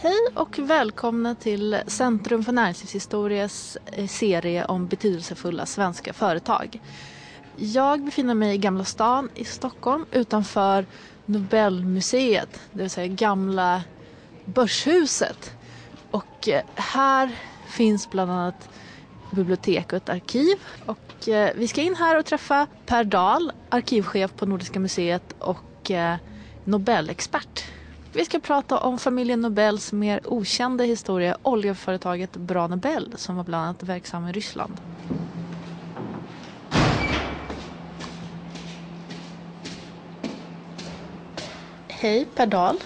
Hej och välkomna till Centrum för näringslivshistorias eh, serie om betydelsefulla svenska företag. Jag befinner mig i Gamla stan i Stockholm utanför Nobelmuseet, det vill säga gamla Börshuset. Och eh, här finns bland annat bibliotek och ett arkiv. Och eh, vi ska in här och träffa Per Dahl, arkivchef på Nordiska museet och Nobelexpert. Vi ska prata om familjen Nobels mer okända historia, oljeföretaget Bra Nobel som var bland annat verksam i Ryssland. Hej Per Dahl,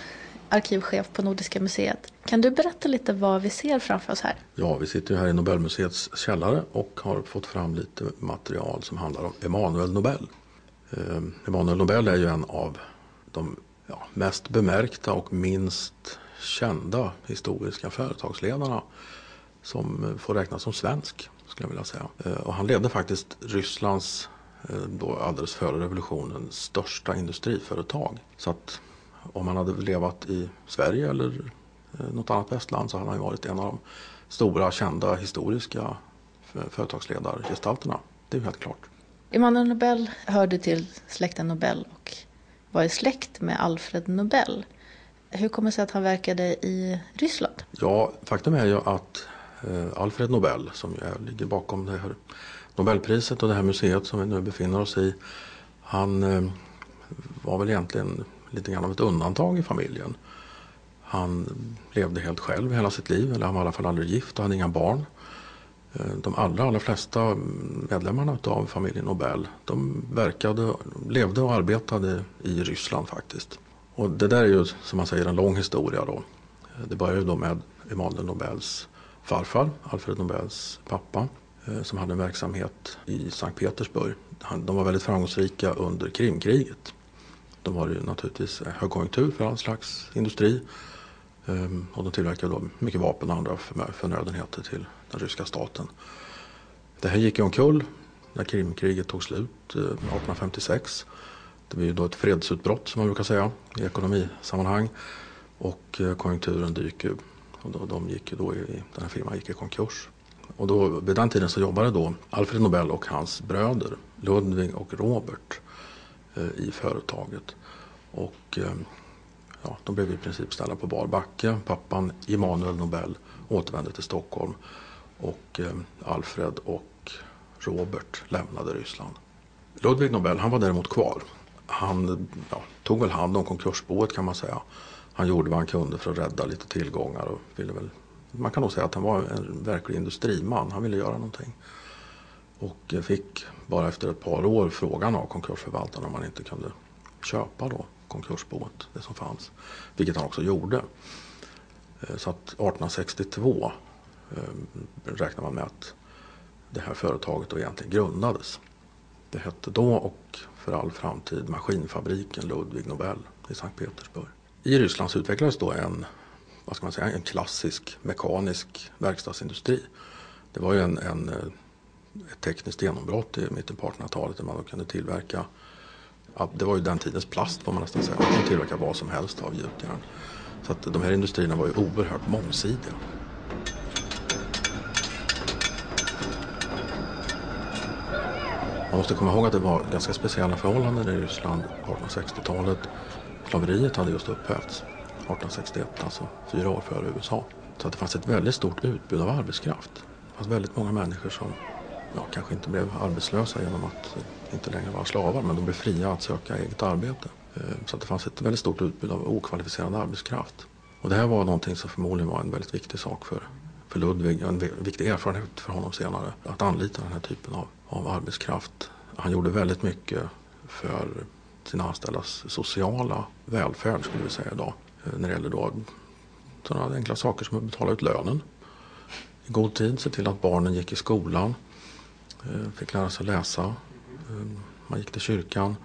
arkivchef på Nordiska museet. Kan du berätta lite vad vi ser framför oss här? Ja, vi sitter här i Nobelmuseets källare och har fått fram lite material som handlar om Emanuel Nobel. Emanuel Nobel är ju en av de ja, mest bemärkta och minst kända historiska företagsledarna som får räknas som svensk. skulle jag vilja säga. Eh, och han ledde faktiskt Rysslands eh, då alldeles före revolutionen största industriföretag. Så att om han hade levat i Sverige eller eh, något annat västland så hade han varit en av de stora kända historiska företagsledargestalterna. Det är ju helt klart. Emanuel Nobel hörde till släkten Nobel och var i släkt med Alfred Nobel. Hur kommer det sig att han verkade i Ryssland? Ja, faktum är ju att eh, Alfred Nobel som ju ligger bakom det här Nobelpriset och det här museet som vi nu befinner oss i. Han eh, var väl egentligen lite grann av ett undantag i familjen. Han levde helt själv hela sitt liv, eller han var i alla fall aldrig gift och hade inga barn. Eh, de allra, allra flesta medlemmarna av familjen Nobel de verkade, levde och arbetade i Ryssland faktiskt. Och det där är ju som man säger en lång historia då. Eh, det började då med Emanuel Nobels farfar, Alfred Nobels pappa, eh, som hade en verksamhet i Sankt Petersburg. De var väldigt framgångsrika under Krimkriget. De var ju naturligtvis högkonjunktur för all slags industri. Och de tillverkade då mycket vapen och andra förnödenheter till den ryska staten. Det här gick ju omkull när Krimkriget tog slut eh, 1856. Det var ju då ett fredsutbrott som man brukar säga i ekonomisammanhang. Och eh, konjunkturen dyker och då, de gick då i, den här firman gick i konkurs. Och då, vid den tiden så jobbade då Alfred Nobel och hans bröder Ludvig och Robert eh, i företaget. Och eh, ja, de blev i princip ställda på bar backe. Pappan Emanuel Nobel återvände till Stockholm och eh, Alfred och Robert lämnade Ryssland. Ludvig Nobel han var däremot kvar. Han ja, tog väl hand om konkursboet kan man säga. Han gjorde vad han kunde för att rädda lite tillgångar och ville väl man kan nog säga att han var en verklig industriman. Han ville göra någonting. Och eh, fick bara efter ett par år frågan av konkursförvaltaren om han inte kunde köpa då konkursboet, det som fanns. Vilket han också gjorde. Eh, så att 1862 Ehm, räknar man med att det här företaget då egentligen grundades. Det hette då och för all framtid Maskinfabriken Ludvig Nobel i Sankt Petersburg. I Ryssland så utvecklades då en, vad ska man säga, en klassisk mekanisk verkstadsindustri. Det var ju en, en, eh, ett tekniskt genombrott i mitten på 1800-talet där man då kunde tillverka det var ju den tidens plast får man nästan säga. Man kunde tillverka vad som helst av gjutjärn. Så att de här industrierna var ju oerhört mångsidiga. Man måste komma ihåg att det var ganska speciella förhållanden i Ryssland på 1860-talet. Slaveriet hade just upphävts 1861, alltså fyra år före USA. Så att det fanns ett väldigt stort utbud av arbetskraft. Det fanns väldigt många människor som ja, kanske inte blev arbetslösa genom att inte längre vara slavar men de blev fria att söka eget arbete. Eh, så att det fanns ett väldigt stort utbud av okvalificerad arbetskraft. Och det här var någonting som förmodligen var en väldigt viktig sak för, för Ludvig, en viktig erfarenhet för honom senare. Att anlita den här typen av, av arbetskraft. Han gjorde väldigt mycket för sina anställdas sociala välfärd skulle vi säga idag. Eh, när det gäller då sådana enkla saker som att betala ut lönen i god tid, se till att barnen gick i skolan, eh, fick lära sig läsa, eh, man gick till kyrkan,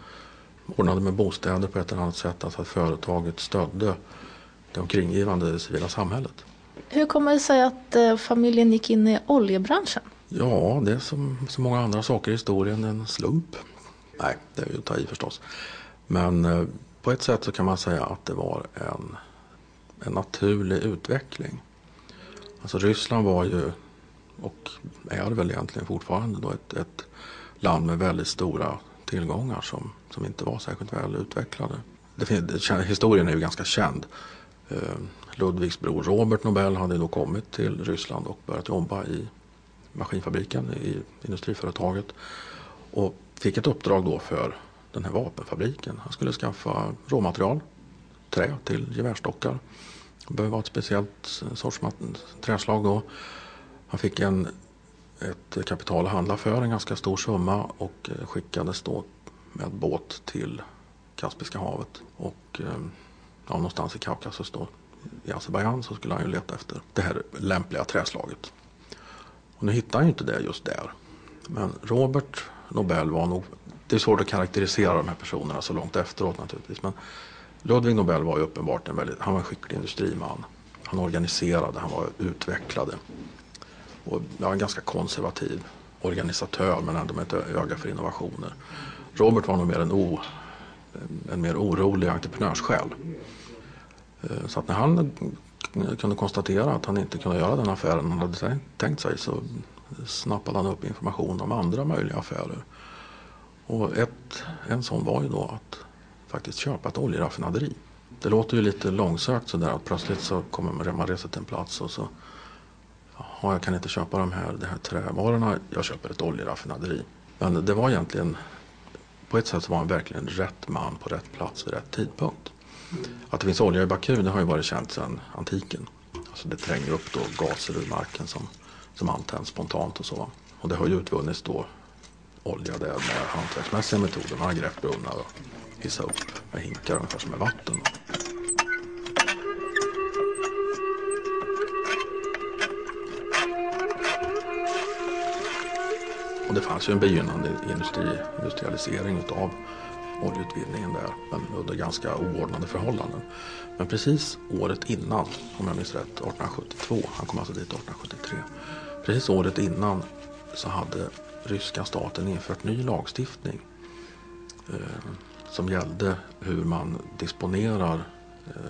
ordnade med bostäder på ett eller annat sätt. Alltså att företaget stödde det omkringgivande civila samhället. Hur kommer det sig att familjen gick in i oljebranschen? Ja, det är som så många andra saker i historien en slump. Nej, det är ju att ta i förstås. Men eh, på ett sätt så kan man säga att det var en en naturlig utveckling. Alltså Ryssland var ju och är väl egentligen fortfarande då ett, ett land med väldigt stora tillgångar som, som inte var särskilt väl utvecklade. Det finns, historien är ju ganska känd. Eh, Ludvigs bror Robert Nobel hade då kommit till Ryssland och börjat jobba i maskinfabriken i industriföretaget. Och fick ett uppdrag då för den här vapenfabriken. Han skulle skaffa råmaterial, trä till gevärsstockar. Det behöver vara ett speciellt sorts träslag då. Han fick en, ett kapital att handla för, en ganska stor summa och eh, skickades då med båt till Kaspiska havet. Och eh, ja, någonstans i Kaukasus då, i Azerbajdzjan så skulle han ju leta efter det här lämpliga träslaget. Och nu hittar han ju inte det just där. Men Robert Nobel var nog, det är svårt att karaktärisera de här personerna så långt efteråt naturligtvis. Men Ludvig Nobel var ju uppenbart en väldigt, han var en skicklig industriman. Han organiserade, han var utvecklade. Och ja, en ganska konservativ organisatör men ändå med ett öga för innovationer. Robert var nog mer en, o, en mer orolig entreprenörssjäl. Eh, så att när han kunde konstatera att han inte kunde göra den affären han hade tänkt sig så snappade han upp information om andra möjliga affärer. Och ett, en sån var ju då att faktiskt köpa ett oljeraffinaderi. Det låter ju lite långsökt sådär att plötsligt så kommer man resa till en plats och så ja, jag kan inte köpa de här, de här trävarorna, jag köper ett oljeraffinaderi. Men det var egentligen, på ett sätt så var han verkligen rätt man på rätt plats vid rätt tidpunkt. Att det finns olja i Baku det har ju varit känt sedan antiken. Alltså det tränger upp då gaser ur marken som, som antänds spontant och så. Och det har ju utvunnits då olja där med hantverksmässiga metoder. Man har grävt brunnar och hissat upp med hinkar ungefär som med vatten. Och det fanns ju en begynnande industri, industrialisering utav oljeutvinningen där, men under ganska oordnade förhållanden. Men precis året innan, om jag minns rätt, 1872, han kom alltså dit 1873. Precis året innan så hade ryska staten infört ny lagstiftning eh, som gällde hur man disponerar, eh,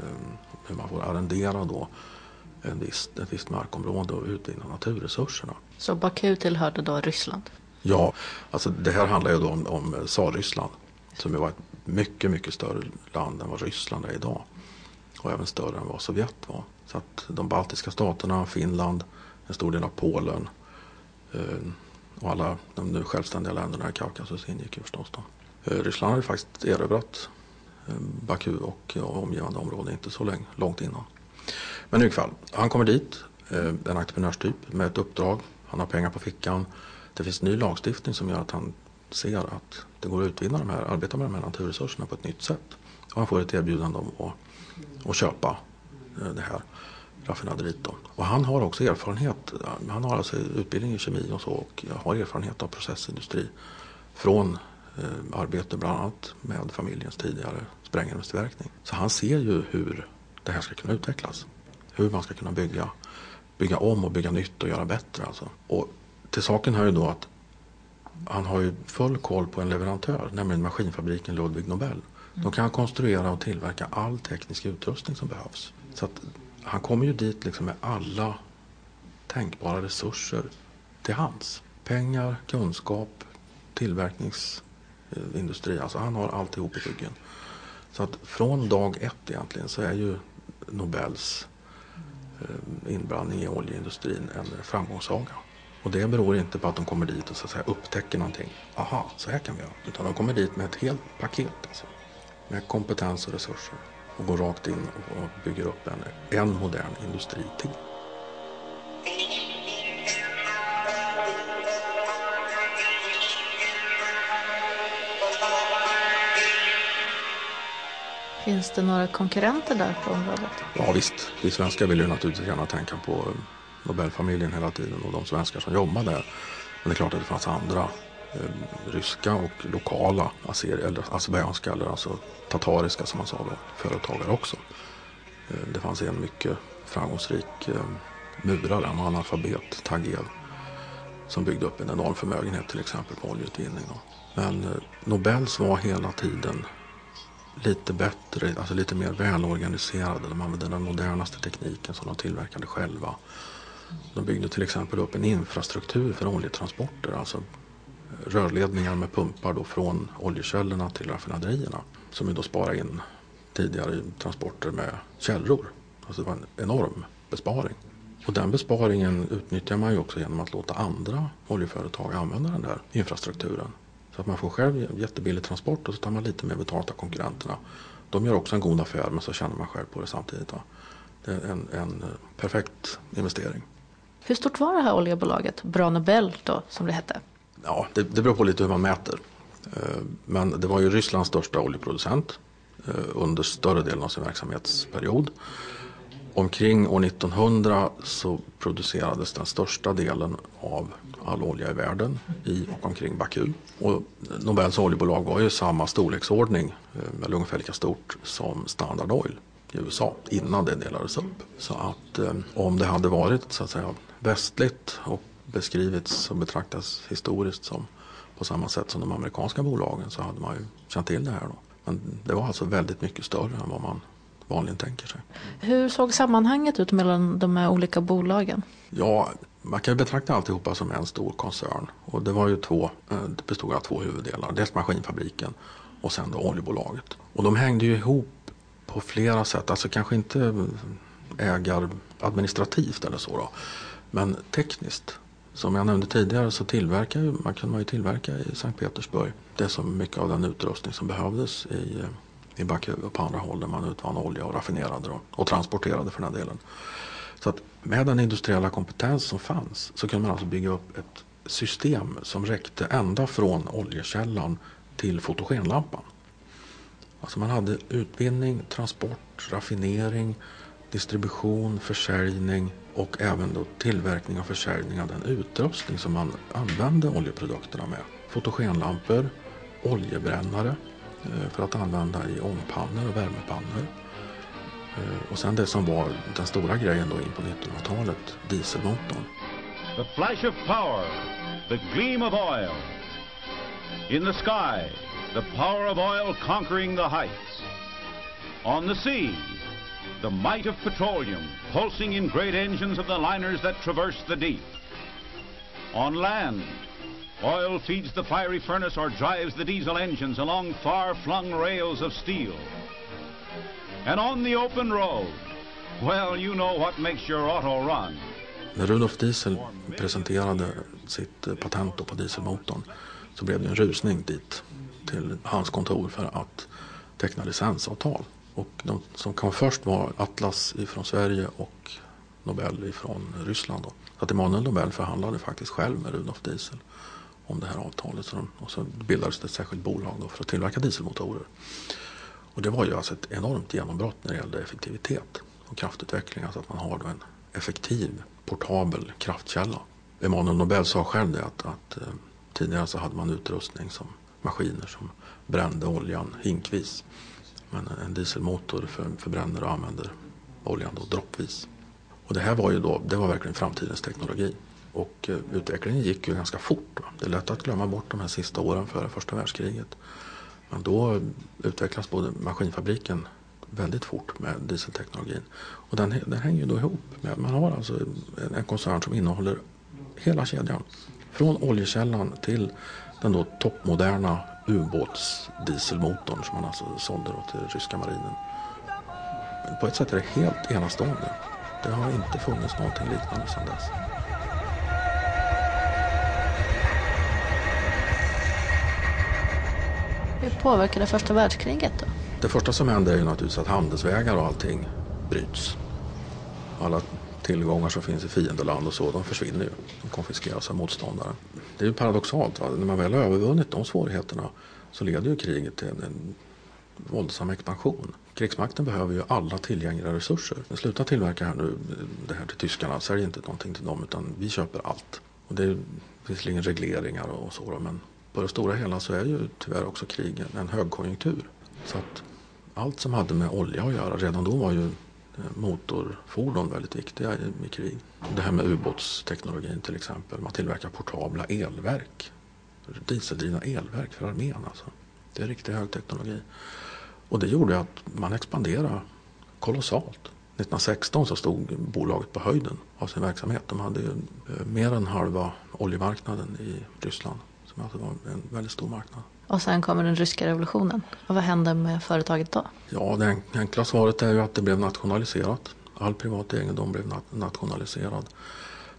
hur man får arrendera då en viss, ett visst markområde och utvinna naturresurserna. Så Baku tillhörde då Ryssland? Ja, alltså det här handlar ju då om, om Tsarryssland som ju var ett mycket, mycket större land än vad Ryssland är idag. Och även större än vad Sovjet var. Så att de baltiska staterna, Finland, en stor del av Polen eh, och alla de nu självständiga länderna i Kaukasus ingick ju förstås då. Eh, Ryssland hade faktiskt erövrat eh, Baku och omgivande områden inte så länge, långt innan. Men i vilket fall, han kommer dit, en entreprenörstyp med ett uppdrag. Han har pengar på fickan. Det finns ny lagstiftning som gör att han ser att det går att utvinna de här, arbeta med de här naturresurserna på ett nytt sätt. Och han får ett erbjudande om att, att köpa eh, det här raffinaderiet. Då. Och han har också erfarenhet, han har alltså utbildning i kemi och så och har erfarenhet av processindustri från eh, arbete bland annat med familjens tidigare sprängämnestillverkning. Så han ser ju hur det här ska kunna utvecklas. Hur man ska kunna bygga, bygga om och bygga nytt och göra bättre. Alltså. Och till saken hör ju då att han har ju full koll på en leverantör, nämligen maskinfabriken Ludvig Nobel. De kan konstruera och tillverka all teknisk utrustning som behövs. Så att han kommer ju dit liksom med alla tänkbara resurser till hands. Pengar, kunskap, tillverkningsindustri. Alltså han har alltihop i ryggen. Så att från dag ett egentligen så är ju Nobels eh, inblandning i oljeindustrin en framgångssaga. Och det beror inte på att de kommer dit och så att säga upptäcker någonting. Aha, så här kan vi göra. Utan de kommer dit med ett helt paket. Alltså, med kompetens och resurser. Och går rakt in och bygger upp en, en modern industri till. Finns det några konkurrenter där på området? Ja visst, vi svenskar vill ju naturligtvis gärna tänka på Nobelfamiljen hela tiden och de svenskar som jobbade där. Men det är klart att det fanns andra eh, ryska och lokala eller azerbajdzjanska eller alltså tatariska som man sa då, företagare också. Eh, det fanns en mycket framgångsrik eh, murare, en analfabet, Tagev, som byggde upp en enorm förmögenhet till exempel på oljeutvinning. Då. Men eh, Nobels var hela tiden lite bättre, alltså lite mer välorganiserade. De använde den modernaste tekniken som de tillverkade själva. De byggde till exempel upp en infrastruktur för oljetransporter, alltså rörledningar med pumpar då från oljekällorna till raffinaderierna som ju då sparar in tidigare transporter med källor. Alltså det var en enorm besparing. Och den besparingen utnyttjar man ju också genom att låta andra oljeföretag använda den där infrastrukturen. Så att man får själv jättebillig transport och så tar man lite mer betalt av konkurrenterna. De gör också en god affär men så tjänar man själv på det samtidigt. Va? Det är en, en eh, perfekt investering. Hur stort var det här oljebolaget, Bra Nobel då, som det hette? Ja, det, det beror på lite hur man mäter. Eh, men det var ju Rysslands största oljeproducent eh, under större delen av sin verksamhetsperiod. Omkring år 1900 så producerades den största delen av all olja i världen i och omkring Baku. Och Nobels oljebolag var ju samma storleksordning, eh, eller ungefär lika stort som Standard Oil i USA innan det delades upp. Så att om det hade varit så att säga västligt och beskrivits och betraktats historiskt som på samma sätt som de amerikanska bolagen så hade man ju känt till det här. Då. Men det var alltså väldigt mycket större än vad man vanligen tänker sig. Hur såg sammanhanget ut mellan de här olika bolagen? Ja, man kan ju betrakta alltihopa som en stor koncern. Och det var ju två, eh, det bestod av två huvuddelar. Dels maskinfabriken och sen då oljebolaget. Och de hängde ju ihop på flera sätt. Alltså kanske inte ägar administrativt eller så då. Men tekniskt som jag nämnde tidigare så tillverkar man kan man ju tillverka i Sankt Petersburg det som mycket av den utrustning som behövdes i, eh, i Baku och på andra håll där man utvann olja och raffinerade och, och transporterade för den delen. Så att med den industriella kompetens som fanns så kunde man alltså bygga upp ett system som räckte ända från oljekällan till fotogenlampan. Alltså man hade utvinning, transport, raffinering, distribution, försäljning och även då tillverkning och försäljning av den utrustning som man använde oljeprodukterna med. Fotogenlampor, oljebrännare eh, för att använda i ångpannor och värmepannor. Eh, och sen det som var den stora grejen då in på 1900-talet, dieselmotorn. The flash of power, the gleam of oil. In the sky, the power of oil conquering the heights. On the sea, the might of petroleum pulsing in great engines of the liners that traverse the deep. On land, oil feeds the fiery furnace or drives the diesel engines along far-flung rails of steel. And on the open road, well, you know what makes your auto run. Rudolf Diesel presenterade sitt patent på dieselmotorn så blev det en rusning dit till hans kontor för att teckna licensavtal. Och de som kom först var Atlas ifrån Sverige och Nobel ifrån Ryssland. Då. Så att Emanuel Nobel förhandlade faktiskt själv med Rudolf Diesel om det här avtalet. Så de, och så bildades det ett särskilt bolag då för att tillverka dieselmotorer. Och det var ju alltså ett enormt genombrott när det gällde effektivitet och kraftutveckling. Alltså att man har en effektiv, portabel kraftkälla. Emanuel Nobel sa själv det att, att eh, tidigare så hade man utrustning som maskiner som brände oljan hinkvis. Men en dieselmotor för, förbränner och använder oljan då droppvis. Och det här var ju då, det var verkligen framtidens teknologi. Och eh, utvecklingen gick ju ganska fort. Va? Det är lätt att glömma bort de här sista åren före första världskriget. Men då utvecklas både maskinfabriken väldigt fort med dieselteknologin. Och den, den hänger ju då ihop. Med, man har alltså en, en koncern som innehåller hela kedjan. Från oljekällan till den då toppmoderna ubåtsdieselmotorn som man alltså sålde till ryska marinen. På ett sätt är det helt enastående. Det har inte funnits någonting liknande sedan dess. Hur påverkade första världskriget då? Det första som händer är ju naturligtvis att handelsvägar och allting bryts. Alla tillgångar som finns i fiendeland och så, de försvinner ju. De konfiskeras av motståndaren. Det är ju paradoxalt. Va? När man väl har övervunnit de svårigheterna så leder ju kriget till en, en våldsam expansion. Krigsmakten behöver ju alla tillgängliga resurser. Sluta tillverka här nu, det här till tyskarna. Sälj inte någonting till dem utan vi köper allt. Och det är visserligen regleringar och så men på det stora hela så är ju tyvärr också krigen en högkonjunktur. Så att allt som hade med olja att göra, redan då var ju Eh, motorfordon väldigt viktiga i, i krig. Det här med ubåtsteknologin till exempel. Man tillverkar portabla elverk. Dieseldrivna elverk för armén alltså. Det är riktig högteknologi. Och det gjorde att man expanderade kolossalt. 1916 så stod bolaget på höjden av sin verksamhet. De hade ju eh, mer än halva oljemarknaden i Ryssland. Som alltså var en väldigt stor marknad. Och sen kommer den ryska revolutionen. Och vad hände med företaget då? Ja, det enkla svaret är ju att det blev nationaliserat. All privat egendom blev nationaliserad.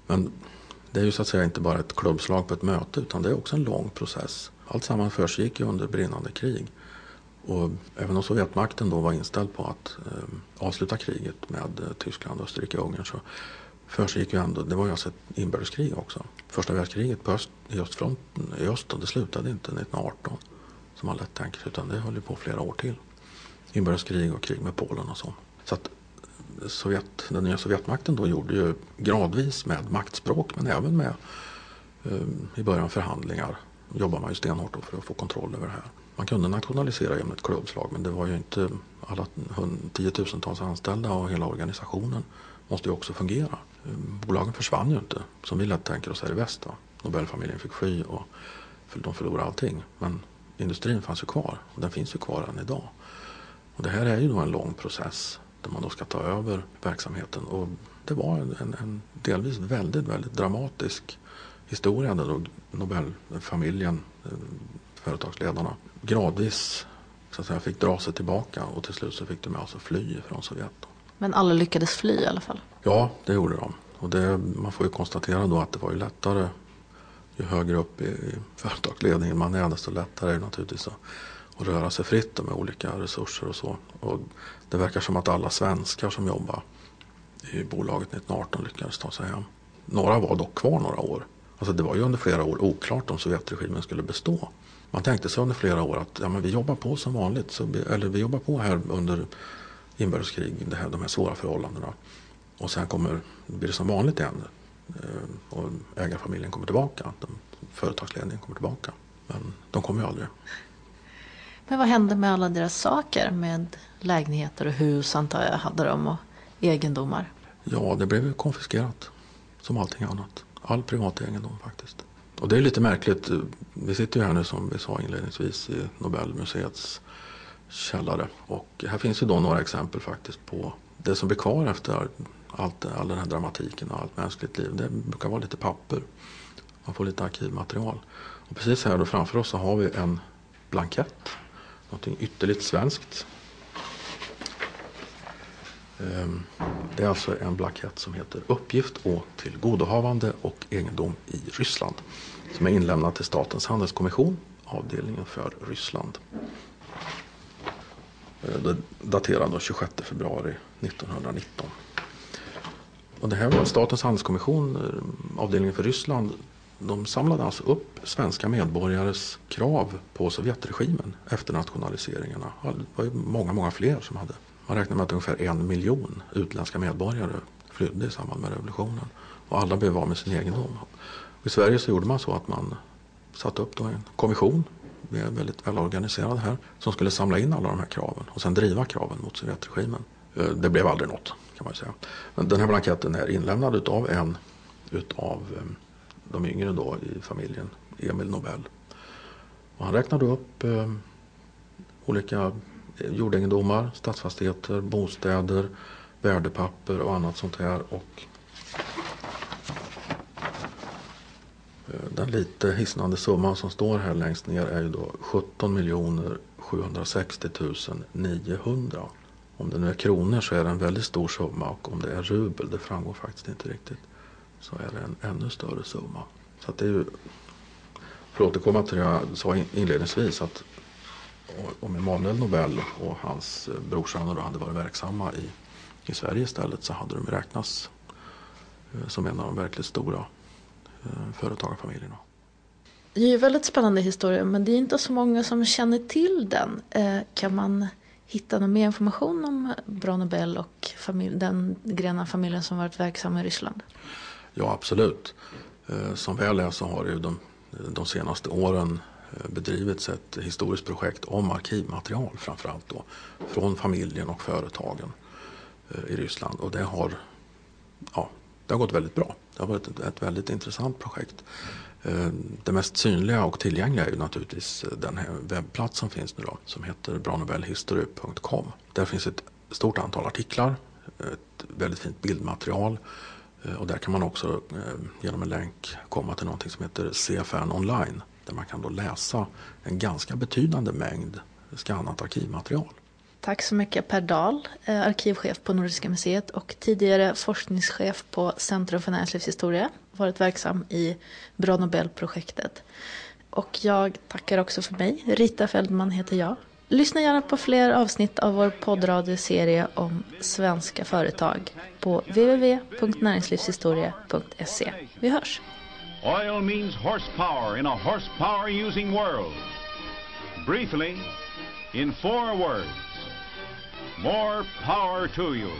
Men det är ju så att säga inte bara ett klubbslag på ett möte utan det är också en lång process. Allt samman försiggick ju under brinnande krig. Och även om Sovjetmakten då var inställd på att eh, avsluta kriget med eh, Tyskland, Österrike och Ungern så försiggick ju ändå, det var ju alltså ett inbördeskrig också. Första världskriget på öst, i östfronten i öst och det slutade inte 1918 som man lätt tänker sig utan det höll ju på flera år till. Inbördeskrig och krig med Polen och så. Så att Sovjet, den nya Sovjetmakten då gjorde ju gradvis med maktspråk men även med eh, i början förhandlingar jobbar man ju stenhårt för att få kontroll över det här. Man kunde nationalisera genom ett klubbslag men det var ju inte alla tiotusentals anställda och hela organisationen måste ju också fungera. Bolagen försvann ju inte som vi lätt tänker oss här i väst. Då. Nobelfamiljen fick sky och de förlorade allting. Men industrin fanns ju kvar och den finns ju kvar än idag. Och det här är ju då en lång process där man då ska ta över verksamheten. Och det var en, en delvis väldigt, väldigt dramatisk historia där då Nobelfamiljen, eh, företagsledarna, gradvis så att säga, fick dra sig tillbaka och till slut så fick de alltså fly från Sovjet. Men alla lyckades fly i alla fall? Ja, det gjorde de. Och det, man får ju konstatera då att det var ju lättare ju högre upp i, i företagsledningen man är desto lättare är det naturligtvis att, att röra sig fritt med olika resurser och så. Och det verkar som att alla svenskar som jobbar i bolaget 1918 lyckades ta sig hem. Några var dock kvar några år. Alltså det var ju under flera år oklart om Sovjetregimen skulle bestå. Man tänkte sig under flera år att ja, men vi jobbar på som vanligt. Så, eller vi jobbar på här under inbördeskrig, det här, de här svåra förhållandena. Och sen kommer, blir det som vanligt igen. Eh, och ägarfamiljen kommer tillbaka. De, företagsledningen kommer tillbaka. Men de kommer ju aldrig. Men vad hände med alla deras saker? Med lägenheter och hus antar jag hade de och egendomar? Ja, det blev konfiskerat. Som allting annat. All privat egendom faktiskt. Och det är lite märkligt. Vi sitter ju här nu som vi sa inledningsvis i Nobelmuseets källare. Och här finns ju då några exempel faktiskt på det som blir kvar efter allt, all den här dramatiken och allt mänskligt liv. Det brukar vara lite papper. Man får lite arkivmaterial. Och precis här då framför oss så har vi en blankett. Någonting ytterligt svenskt. Ehm, det är alltså en blankett som heter Uppgift å tillgodohavande och egendom i Ryssland. Som är inlämnad till Statens handelskommission, avdelningen för Ryssland daterad daterad 26 februari 1919. Och det här var Statens handelskommission, eh, avdelningen för Ryssland. De samlade alltså upp svenska medborgares krav på Sovjetregimen efter nationaliseringarna. Det var ju många, många fler som hade. Man räknar med att ungefär en miljon utländska medborgare flydde i samband med revolutionen. Och alla blev av med sin egendom. I Sverige så gjorde man så att man satte upp en kommission vi är väldigt välorganiserade här, som skulle samla in alla de här kraven och sen driva kraven mot Sovjetregimen. Eh, det blev aldrig något kan man säga. Men den här blanketten är inlämnad utav en utav ehm, de yngre då i familjen, Emil Nobel. Och han räknade upp ehm, eh, olika jordegendomar, stadsfastigheter, bostäder, värdepapper och annat sånt här. Och Eh, den lite hisnande summan som står här längst ner är ju då 17 760 900. Om det nu är kronor så är det en väldigt stor summa och om det är rubel, det framgår faktiskt inte riktigt, så är det en ännu större summa. Så att det är ju, för att återkomma till det jag sa inledningsvis att om Emanuel Nobel och hans eh, brorsöner då hade varit verksamma i, i Sverige istället så hade de räknats eh, som en av de verkligt stora Eh, företagarfamiljerna. Det är ju väldigt spännande historia men det är inte så många som känner till den. Eh, kan man hitta någon mer information om Branobel och familj, den grena familjen som varit verksam i Ryssland? Ja absolut. Eh, som väl är så har det ju de, de senaste åren bedrivits ett historiskt projekt om arkivmaterial framförallt då från familjen och företagen i Ryssland och det har, ja, det har gått väldigt bra. Det har varit ett, ett väldigt intressant projekt. Eh, det mest synliga och tillgängliga är ju naturligtvis eh, den här webbplats som finns nu då, som heter branobelhistory.com. Där finns ett stort antal artiklar, ett väldigt fint bildmaterial eh, och där kan man också genom en länk komma till någonting som heter CFN online där man kan då läsa en ganska betydande mängd skannat arkivmaterial. Tack så mycket Per Dahl, eh, arkivchef på Nordiska museet och tidigare forskningschef på Centrum för näringslivshistoria. Varit verksam i Bra Nobel-projektet. Och jag tackar också för mig. Rita Feldman heter jag. Lyssna gärna på fler avsnitt av vår poddradioserie om svenska företag på www.näringslivshistoria.se. Vi hörs! Oil means horsepower in a horsepower using world. Briefly, in four words, more power to you.